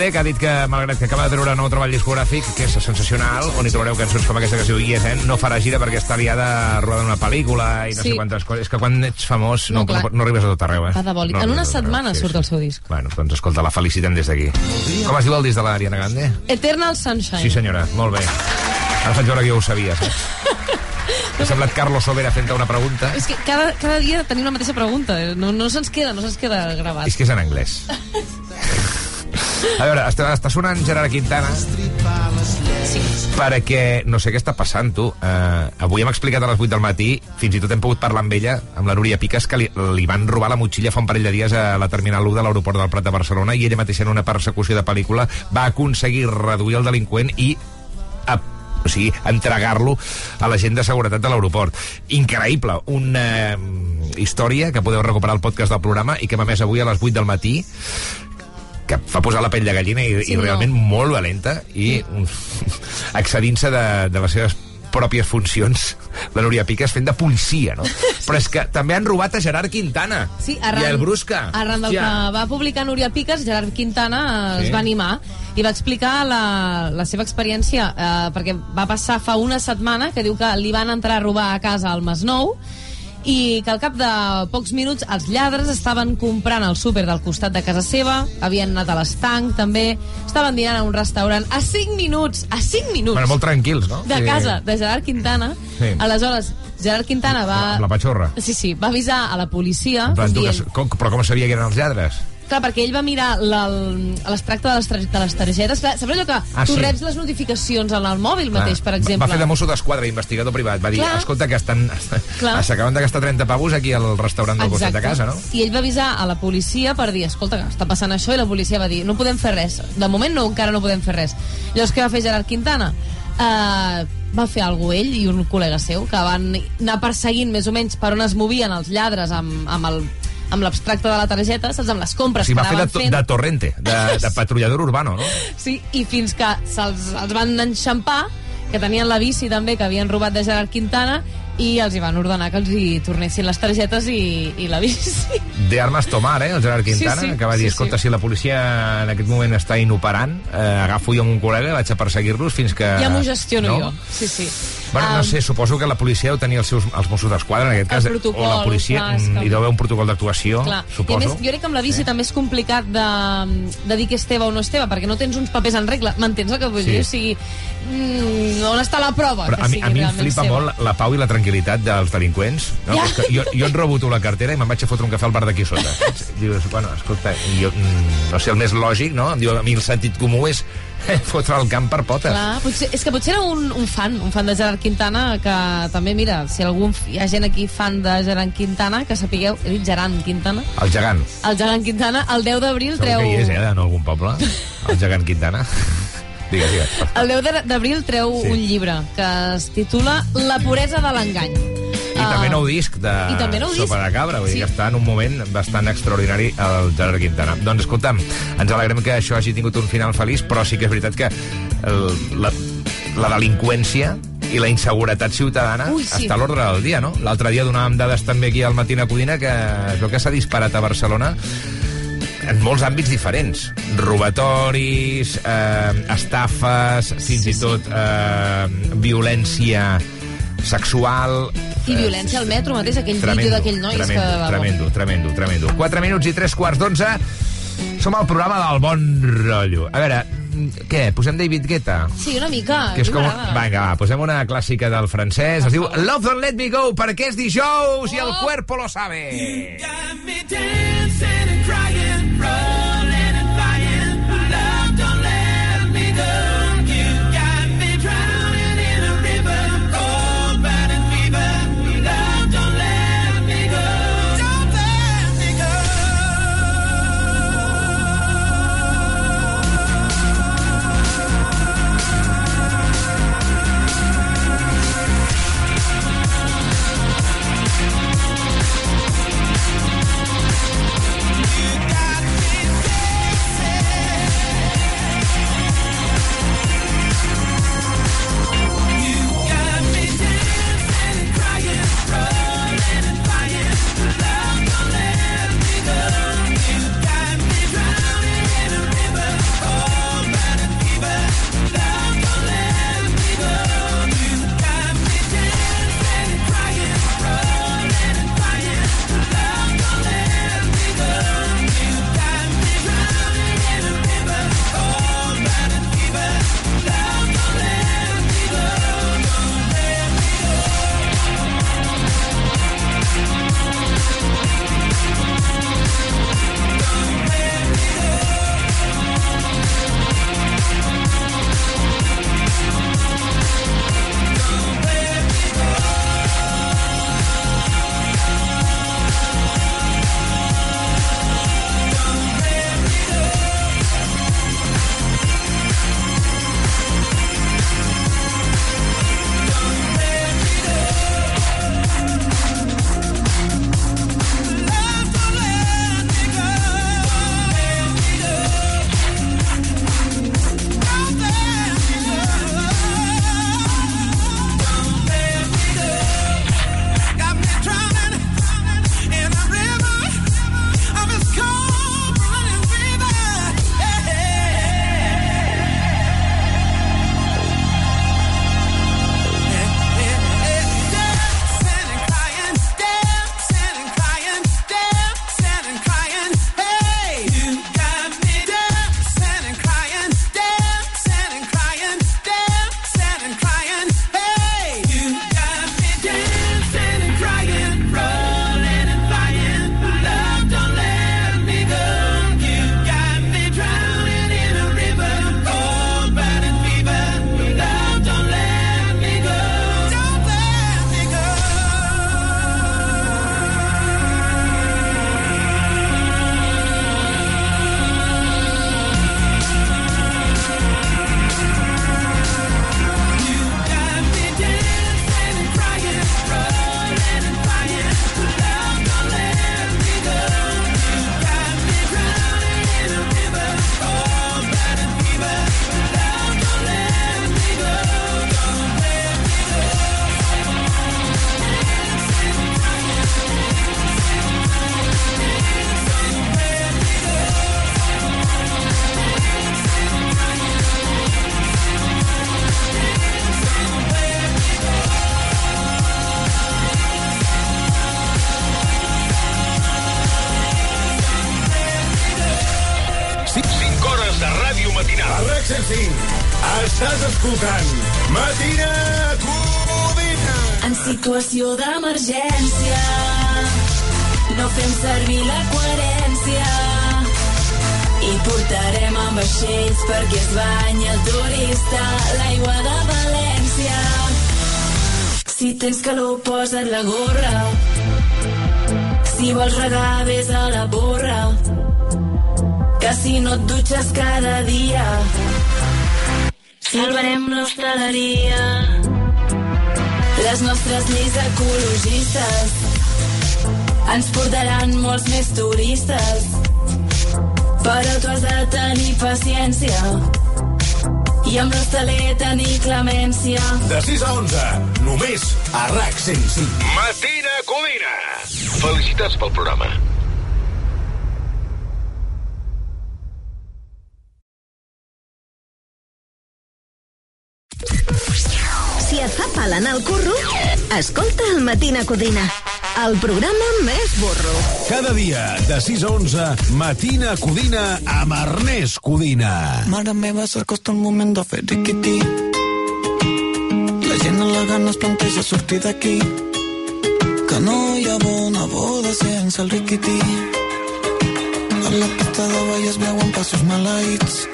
Grande, que ha dit que, malgrat que acaba de treure un nou treball discogràfic, que és sensacional, on hi trobareu cançons com aquesta que es diu Yes, eh? no farà gira perquè està liada rodant una pel·lícula i no Sí. sé quantes coses. És que quan ets famós no, No, clar. no, no arribes a tot arreu, eh? No, en una setmana sí, surt el seu disc. Bueno, doncs escolta, la felicitem des d'aquí. Com es diu el disc de l'Ariana Grande? Eternal Sunshine. Sí, senyora, molt bé. Ara faig veure que ja ho sabies. Eh? M'ha semblat Carlos Sobera fent una pregunta. És que cada, cada dia tenim la mateixa pregunta. No, no se'ns queda, no se'ns queda gravat. És que és en anglès. [LAUGHS] A veure, està, està sonant Gerard Quintana Sí. perquè no sé què està passant, tu. Uh, avui hem explicat a les 8 del matí, fins i tot hem pogut parlar amb ella, amb la Núria Piques, que li, li van robar la motxilla fa un parell de dies a la Terminal 1 de l'aeroport del Prat de Barcelona i ella mateixa en una persecució de pel·lícula va aconseguir reduir el delinqüent i a, o sigui, entregar-lo a la gent de seguretat de l'aeroport. Increïble, una eh, història que podeu recuperar al podcast del programa i que hem emès avui a les 8 del matí que fa posar la pell de gallina i, Sí, i no. realment molt valenta i [LAUGHS] excedint-se de, de les seves pròpies funcions la Núria Piques fent de policia, no? [LAUGHS] Però és que també han robat a Gerard Quintana Sí, i el Brusca. Arran del Hòstia. que va publicar Núria Piques, Gerard Quintana Sí. es va animar i va explicar la, la seva experiència, eh, perquè va passar fa una setmana que diu que li van entrar a robar a casa al Masnou i que al cap de pocs minuts els lladres estaven comprant al súper del costat de casa seva, havien anat a l'estanc també, estaven dinant a un restaurant a 5 minuts, a 5 minuts Bueno, molt tranquils, no? de Sí. casa de Gerard Quintana. Sí. Aleshores, Gerard Quintana va... Amb la patxorra. Sí, sí, va avisar a la policia En plan, tu, dient... que, com, però com sabia que eren els lladres? Clar, perquè ell va mirar l'extracte de, les de les targetes. Clar, saps allò que Ah, tu sí. reps les notificacions en el mòbil mateix, per exemple? Va fer de mosso d'esquadra, investigador privat. Va dir, Clar. escolta, que estan... [LAUGHS] Clar. S'acaben de gastar 30 pavos aquí al restaurant del costat de casa, no? I ell va avisar a la policia per dir, escolta, que està passant això, i la policia va dir, no podem fer res. De moment no, encara no podem fer res. Llavors, què va fer Gerard Quintana? Uh, va fer alguna ell i un col·lega seu, que van anar perseguint més o menys per on es movien els lladres amb, amb el amb l'abstracte de la targeta, saps? Amb les O compres sigui, que va fer de, to- fent. de torrente, de, de [LAUGHS] patrullador urbano, no? Sí, i fins que se'ls els van enxampar, que tenien la bici també, que havien robat de Gerard Quintana, i els hi van ordenar que els hi tornessin les targetes i, i la bici. De armes tomar, eh, el Gerard Quintana, Sí, sí, que va dir, sí, escolta, sí. si la policia en aquest moment està inoperant, eh, agafo jo amb un col·lega i vaig a perseguir-los fins que... Ja m'ho gestiono no? jo. Sí, sí. Bueno, no sé, suposo que la policia deu tenir els seus els Mossos d'Esquadra, en aquest cas, protocol, o la policia, clar, que- mm, hi deu haver un protocol d'actuació, Clar. I a suposo. més, jo crec que amb la bici també és complicat de, de dir que és teva o no és teva, perquè no tens uns papers en regla. M'entens el que vull Sí. dir? O sigui, mm, on està la prova Però que a mi, sigui a mi em flipa seva? molt la pau i la tranquil·litat dels delinqüents. No? Ja. És que jo, jo en robo tu la cartera i me'n vaig a fotre un cafè al bar d'aquí sota. [LAUGHS] Dius, bueno, escolta, jo, mm, no sé, el més lògic, no? Em diu, a mi el sentit comú és [LAUGHS] fotre el camp per potes. Clar, potser, és que potser era un, un fan, un fan de Gerard Quintana, que també, mira, si algun, hi ha gent aquí fan de Gerard Quintana, que sapigueu, he dit Gerard Quintana, El gegant. el Gerard Quintana, el 10 d'abril Segur treu... que hi és, eh, en algun poble? El gegant Quintana. [LAUGHS] digues, digues. El 10 de- d'abril treu Sí. un llibre que es titula La puresa de l'engany. I també nou disc de I també nou disc. Sopa de Cabra, vull dir Sí. que està en un moment bastant extraordinari el Gerard Quintana. Doncs escolta'm, ens alegrem que això hagi tingut un final feliç, però sí que és veritat que el, la, la delinqüència i la inseguretat ciutadana Ui, sí. està a l'ordre del dia, no? L'altre dia donàvem dades també aquí al Matina Codina que es veu que s'ha disparat a Barcelona en molts àmbits diferents. Robatoris, eh, estafes, fins i tot eh, violència sexual... I violència al metro mateix, aquell Tremendo, vídeo d'aquell noi. tremendo, que, tremendo, tremendo, tremendo. 4 minuts i 3 quarts d'onze. Som al programa del bon rotllo. A veure, què, posem David Guetta? Sí, una mica. Que és com... Vinga, va, posem una clàssica del francès. Es diu Love Don't Let Me Go, perquè és dijous i el Oh. cuerpo lo sabe. 105. Estàs escoltant Matina Codina. En situació d'emergència no fem servir la coherència i portarem amb vaixells perquè es banyi el turista l'aigua de València. Si tens calor, posa't la gorra. Si vols regar, vés a la borra. Que si no et dutxes cada dia, salvarem l'hostaleria. Les nostres lleis ecologistes ens portaran molts més turistes. Però tu has de tenir paciència i amb l'hostaler tenir clemència. De 6 a 11, només a RAC 105. Matina Codina. Felicitats pel programa. Fa pal anar al curro, escolta el Matina Codina, el programa més burro. Cada dia, de 6 a 11, Matina Codina amb Ernest Codina. Mare meva, s'acosta el moment de fer riquití. La gent a la gana es planteja sortir d'aquí. Que no hi ha bona boda sense el riquití. A la pista de ball es veuen passos maleïts.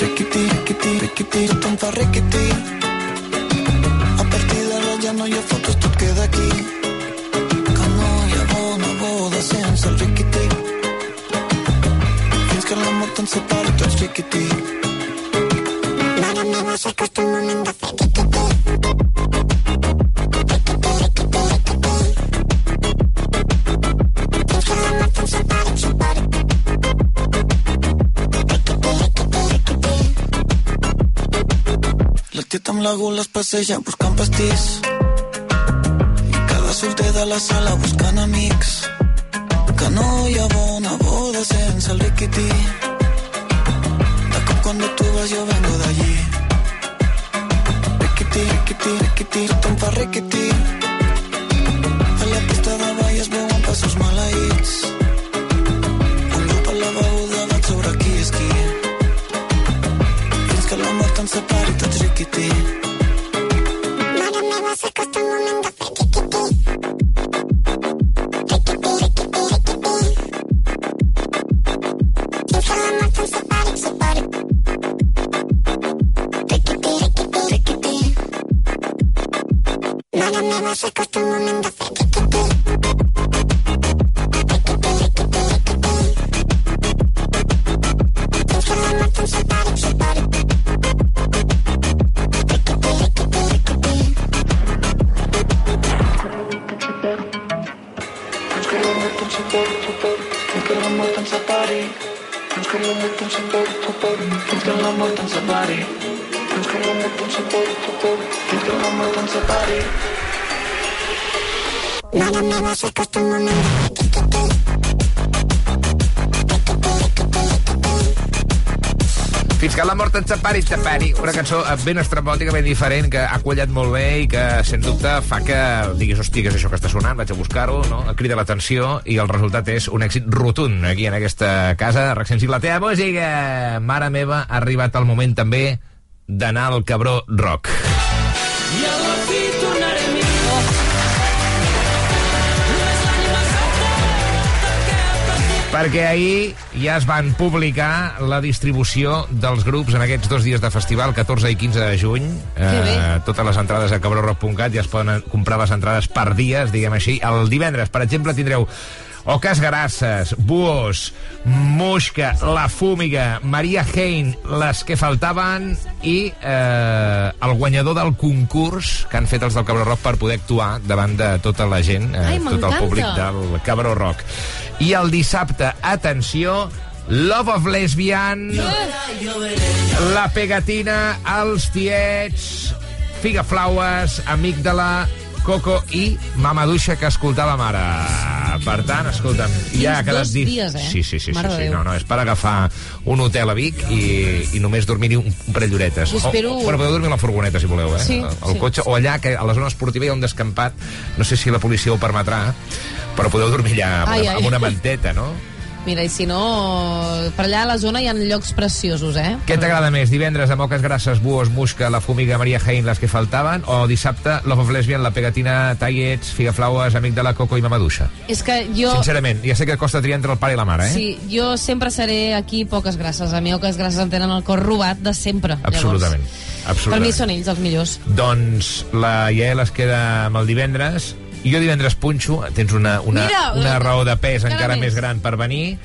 Riquití, riquití, riquití, tothom fa riquití. No hi ha fotos, tot queda aquí. Ha bona boda sense el riquití. Fins que la mort ens separi tots riquití. Mare meva, s'acosta el moment de fer. La tieta amb la gula es passeja buscant pastís. De la sala buscant amics. Que no hi ha bona boda sense el riquití. De cop quan tu vas jo vengo d'allí. Riquití, riquití, riquití, tothom fa riquití. Que la mort ens separi, separi. Una cançó eh, ben estrambòtica, ben diferent, que ha quallat molt bé i que, sens dubte, fa que diguis, hòstia, què és això que està sonant? Vaig a buscar-ho, no? Crida l'atenció i el resultat és un èxit rotund aquí en aquesta casa. Recensi la teva música! Mare meva, ha arribat el moment també d'anar al Cabró Rock. I Perquè ahir ja es van publicar la distribució dels grups en aquests dos dies de festival, 14 i 15 de juny. Eh, totes les entrades a cabrorock.cat ja es poden comprar les entrades per dies, diguem així. El divendres, per exemple, tindreu Oques Garasses, Buos, Muixca, La Fúmiga, Maria Hein, les que faltaven i eh, el guanyador del concurs que han fet els del Cabró Rock per poder actuar davant de tota la gent, eh, Ai, tot el públic del Cabró Rock. I el dissabte, atenció, Love of Lesbian, La Pegatina, Els Tiets, Figa Flaues, Amígdala, Coco i Mamaduixa, que escoltava mare. Per tant, escolta'm, ja ha quedat... dos di- dies, eh? Sí, sí, sí, sí, Mare sí, Déu. no, no, és per agafar un hotel a Vic i, i només dormir-hi un, un parell d'horetes. I espero- O, bueno, podeu dormir a la furgoneta, si voleu, eh? Sí, al sí. cotxe, o allà, que a la zona esportiva hi ha un descampat, no sé si la policia ho permetrà, però podeu dormir allà amb, Ai, una, ai. amb una manteta, no? [LAUGHS] Mira, i si no, per allà a la zona hi ha llocs preciosos, eh? Què t'agrada més? Divendres amb oques grasses, buos, musca, la fumiga, Maria Jaén, les que faltaven? O dissabte, Love of Lesbian, la pegatina, tallets, figaflaues, amic de la Coco i Mamaduixa? És que jo... Sincerament, ja sé que costa triar entre el pare i la mare, eh? Sí, jo sempre seré aquí poques grasses. A mi poques grasses em tenen el cor robat de sempre. Absolutament. Llavors, Absolutament. per mi són ells els millors. Doncs la Yael es queda amb el divendres i jo divendres punxo, tens una, una, Mira, una eh, raó de pes encara encara més. més gran per venir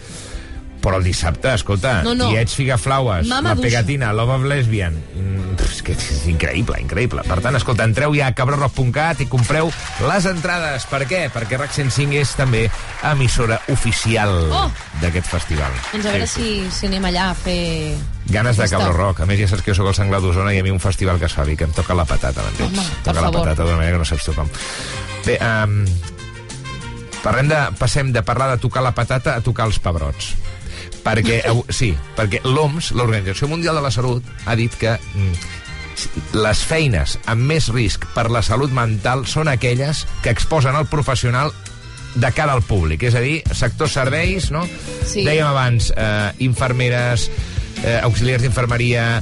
però el dissabte, escolta, No, no. tiets, figaflaues, Mama la duixa. pegatina, Love of Lesbian, mm, és que és increïble, increïble. Per tant, escolta, entreu ja a cabrorock.cat i compreu les entrades. Per què? Perquè RAC 105 és també emissora oficial Oh! d'aquest festival. Doncs a veure Sí, si, si anem allà a fer... Ganes de. Cabro Rock. A més, ja saps que jo sóc el senglar d'Osona i a mi un festival que es fa Vic em toca la patata, m'entens? Toca la favor. patata d'una manera que no saps tu com. Bé, um, parlem de, passem de parlar de tocar la patata a tocar els pebrots. Perquè, [LAUGHS] sí, perquè l'OMS, l'Organització Mundial de la Salut, ha dit que mm, les feines amb més risc per la salut mental són aquelles que exposen el professional de cara al públic, és a dir, sector serveis, no? Sí. Dèiem abans, eh, infermeres, eh, auxiliars d'infermeria,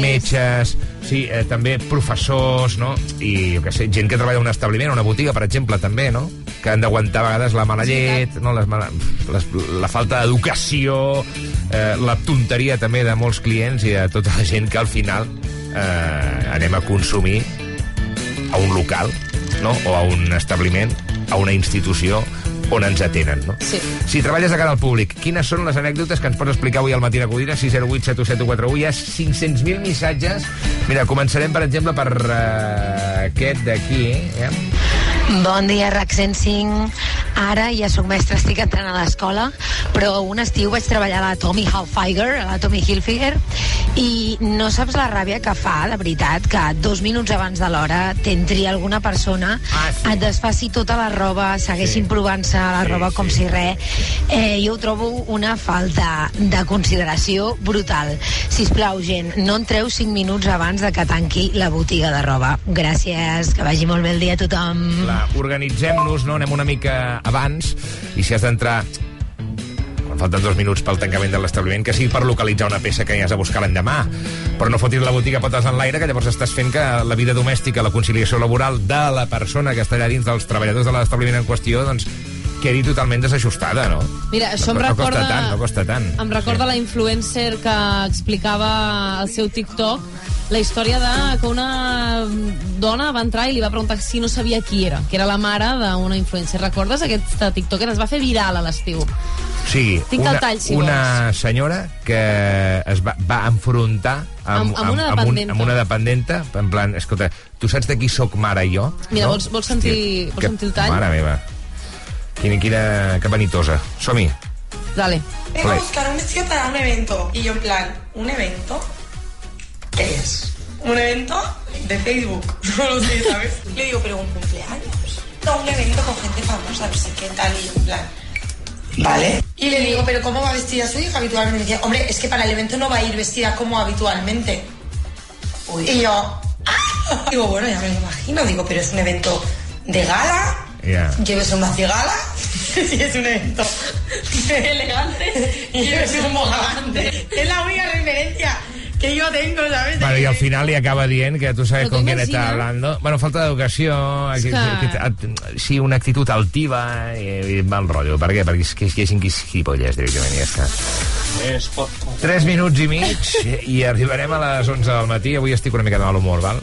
metges, sí, eh, també professors, no? I, jo què sé, gent que treballa en un establiment, una botiga, per exemple, també, no? Que han d'aguantar a vegades la mala llet, no? les mala, les, la falta d'educació, eh, la tonteria també de molts clients i de tota la gent que al final eh, anem a consumir a un local, no? o a un establiment, a una institució on ens atenen, no? Sí. Si treballes de cara al públic, quines són les anècdotes que ens pots explicar avui al matí a Codina? 608 71741. Hi ha 500.000 missatges. Mira, començarem, per exemple, per uh, aquest d'aquí, eh? Bon dia, RAC 105. Ara ja sóc mestre, estic entrant a l'escola, però un estiu vaig treballar a la Tommy Hilfiger, a la Tommy Hilfiger, i no saps la ràbia que fa, de veritat, que dos minuts abans de l'hora t'entri alguna persona, ah, sí. et desfaci tota la roba, segueixin sí. provant-se la Sí, roba com sí. si res. Eh, jo ho trobo una falta de consideració brutal. Si plau, gent, no entreu 5 minuts abans de que tanqui la botiga de roba. Gràcies, que vagi molt bé el dia a tothom. Clar, organitzem-nos, no? Anem una mica abans, i si has d'entrar quan falten dos minuts pel tancament de l'establiment, que sigui per localitzar una peça que hi has de buscar l'endemà. Però no fotis la botiga potes en l'aire, que llavors estàs fent que la vida domèstica, la conciliació laboral de la persona que està allà dins dels treballadors de l'establiment en qüestió, doncs quedi totalment desajustada, no? Mira, això no, em no costa recorda... tant, no costa tant. Em recorda la influencer que explicava al seu TikTok la història de que una dona va entrar i li va preguntar si no sabia qui era, que era la mare d'una influencer. Recordes aquesta TikToker? Es va fer viral a l'estiu. Sí, Tinc una, tall, si una senyora que es va, va enfrontar amb, Amb- amb una amb, un, amb una dependenta, en plan, escolta, tu saps de qui sóc mare jo? Mira, no? vols, vols, sentir, vols Que- sentir el tall? Mare meva. Quina, quina, que vanitosa. Som-hi. Dale. Vengo a buscar un vestido para un evento. Y yo en plan, ¿un evento? ¿Qué es? ¿Un evento? De Facebook. [LAUGHS] No lo sé, ¿sabes? Le digo, pero un cumpleaños. No, un evento con gente famosa, no sé qué tal. Y en plan, ¿vale? Y le digo, pero ¿cómo va vestida su hija habitualmente? Y me dice, hombre, es que para el evento no va a ir vestida como habitualmente. Y yo, ¡ah! Digo, bueno, ya me lo imagino. Digo, pero es un evento de gala. Ja. Lleves un gala. si [LAUGHS] es un evento [LAUGHS] elegante y lleves un bogavante. Es la única referencia que yo tengo, ¿sabes? Bueno, i al final li acaba dient que tu sabes con tu quién está hablando. Bueno, falta d'educació, És que... que- sí, una actitud altiva i, i mal rotllo. Per què? Perquè és que hi ha gent que és gilipolles, directament, i ja està. És pot... 3 minuts i mig i arribarem a les 11 del matí. Avui estic una mica de mal humor, val?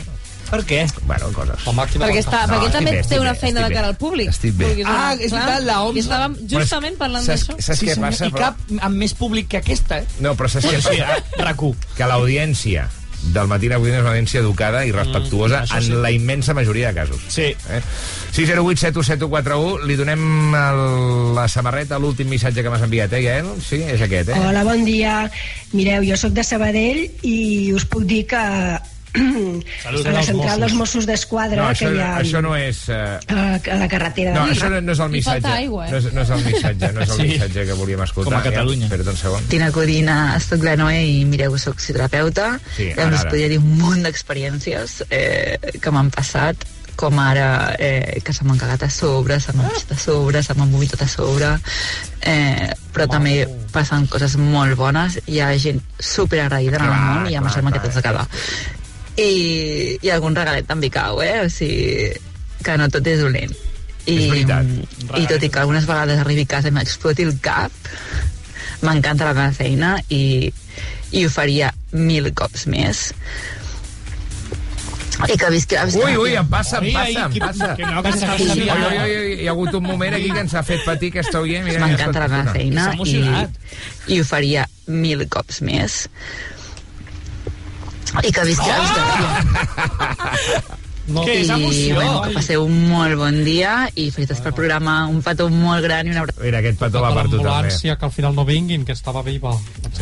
Per què? Bueno, coses. Perquè, està, No, perquè estic també bé, té una feina de bé. cara al públic. Estic bé. Ah, és Clar. veritat, la OMS. I estàvem justament parlant saps- d'això. saps què passa, I però- cap amb més públic que aquesta, eh? No, però saps què Sí, passa? RAC1. Que l'audiència del matí avui és una audiència educada i respectuosa Mm, això en sí. la immensa majoria de casos. Sí. Eh? 608 717141 li donem el, la samarreta, l'últim missatge que m'has enviat, eh, Gael? Sí, és aquest, eh? Hola, bon dia. Mireu, jo sóc de Sabadell i us puc dir que Salut a la central Mossos. dels Mossos d'Esquadra No, això, que hi ha això no és... Uh... a, a la carretera de No, això no, no és el missatge. aigua, eh? no, és, no és el missatge, no és el Sí. missatge que volíem escoltar. Com a Catalunya. Ja, un segon. Tina Codina, soc la Noé i mireu, soc psicoterapeuta Sí, ara, us ara. podria dir un munt d'experiències eh, que m'han passat com ara eh, que se m'han cagat a sobre, se m'han pixat a sobre, se m'han vomitat a sobre, eh, però també passen coses molt bones, hi ha gent super agraïda en el món i amb clar, això m'ha clar. quedat acabar. I, I algun regalet també cau, eh? O sigui, que no tot és dolent. I, És veritat. I tot i que algunes vegades arribi a casa i m'exploti el cap, m'encanta la meva feina i, i ho faria mil cops més. I que visqui la Ui, ui, em passa, em passa, em que- passa. que no, que ui, emocionat. ui, ui, hi ha hagut un moment aquí que ens ha fet patir aquesta oient. Mira, M'encanta la meva feina i, i ho faria mil cops més. I que visqui la [LAUGHS] Què és I emoció? bueno, que passeu un molt bon dia i felicitats pel programa, un petó molt gran i una abraçada. Mira, aquest petó va per tu també. que al final no vinguin, que estava viva.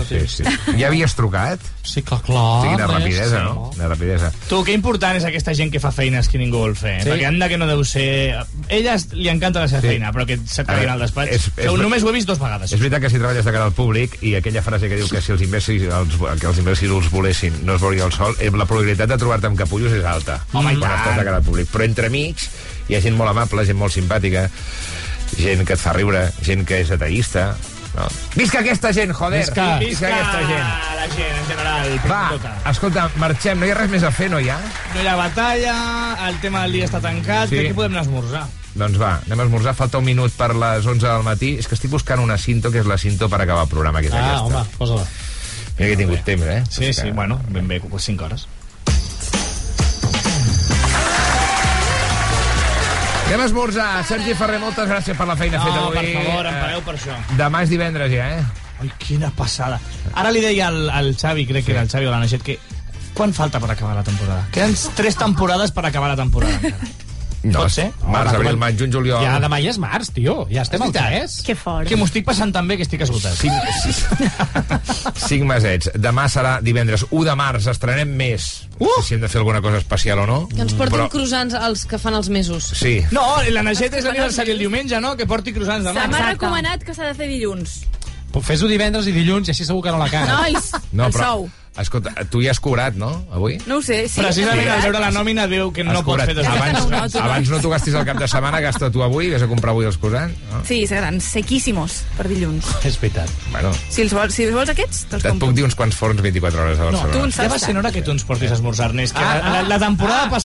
Sí, sí. Ja havies trucat? Sí, que clar. Sí, quina rapidesa, sí. no? Una rapidesa. Tu, que important és aquesta gent que fa feines que ningú vol fer. Sí. Sí. Perquè anda que no deu ser... Ella li encanta la seva Sí. feina, però que quedin al despatx. és- És, és, només ho he vist dos vegades. És veritat que si treballes de cara al públic i aquella frase que diu que si els imbècils, els, que els imbècils els volessin no es veuria el sol, eh, la probabilitat de trobar-te amb capullos és alta. Home, i quan estàs de cara al públic. Però entremig hi ha gent molt amable, gent molt simpàtica, gent que et fa riure, gent que és ateïsta... No. Visca aquesta gent, joder! Visca. Visca aquesta gent! la gent, en general. Va, escolta, marxem, no hi ha res més a fer, no hi ha? No hi ha batalla, el tema del dia està tancat, Sí. crec que podem anar a esmorzar. Doncs va, anem a esmorzar, falta un minut per les 11 del matí. És que estic buscant una cinto, que és la cinto per acabar el programa, que és Ah, aquesta. home, posa-la. Mira que he tingut temps, eh? Sí, sí, bueno, ben bé, 5 hores. Anem a esmorzar. Sergi Ferrer, moltes gràcies per la feina feta No, avui. per favor, em Eh, pareu per això. Demà és divendres ja, eh? Ai, quina passada. Ara li deia al, al Xavi, crec que era el Xavi o l'Aneixet, que quan falta per acabar la temporada? Queden tres temporades per acabar la temporada encara. [LAUGHS] No, Pot ser? Març, abril, com- maig, juny, juliol... Ja demà ja és març, tio. Ja estem al És veritat. 3. Que fort. Que m'ho estic passant tan bé que estic esgotat. Cinc, [LAUGHS] cinc mesets. Demà serà divendres 1 de març. Estrenem més. Uh! No sé si hem de fer alguna cosa especial o no. Que ens portin Però... croissants els que fan els mesos. Sí. No, l'Aneixet és l'aniversari el diumenge, no? Que porti croissants Se demà. m'ha recomanat que s'ha de fer dilluns. Fes-ho divendres i dilluns i així segur que no la cagues. Nois, No, el però, sou. Escolta, tu ja has cobrat, no, avui? No ho sé, sí. Precisament al veure la nòmina veu que no pots fer dos abans, no, no, tu no. abans no t'ho gastis el cap de setmana, gasta tu avui, vés a comprar avui els croissants. No? Sí, seran sequíssimos per dilluns. És veritat. Bueno, Si els vols, si els vols aquests, te'ls et compro. puc dir uns quants forns 24 hores a No, Barcelona. tu ja va ser hora que tu ens portis a esmorzar, Ernest, que Ah, la, la, la temporada ah.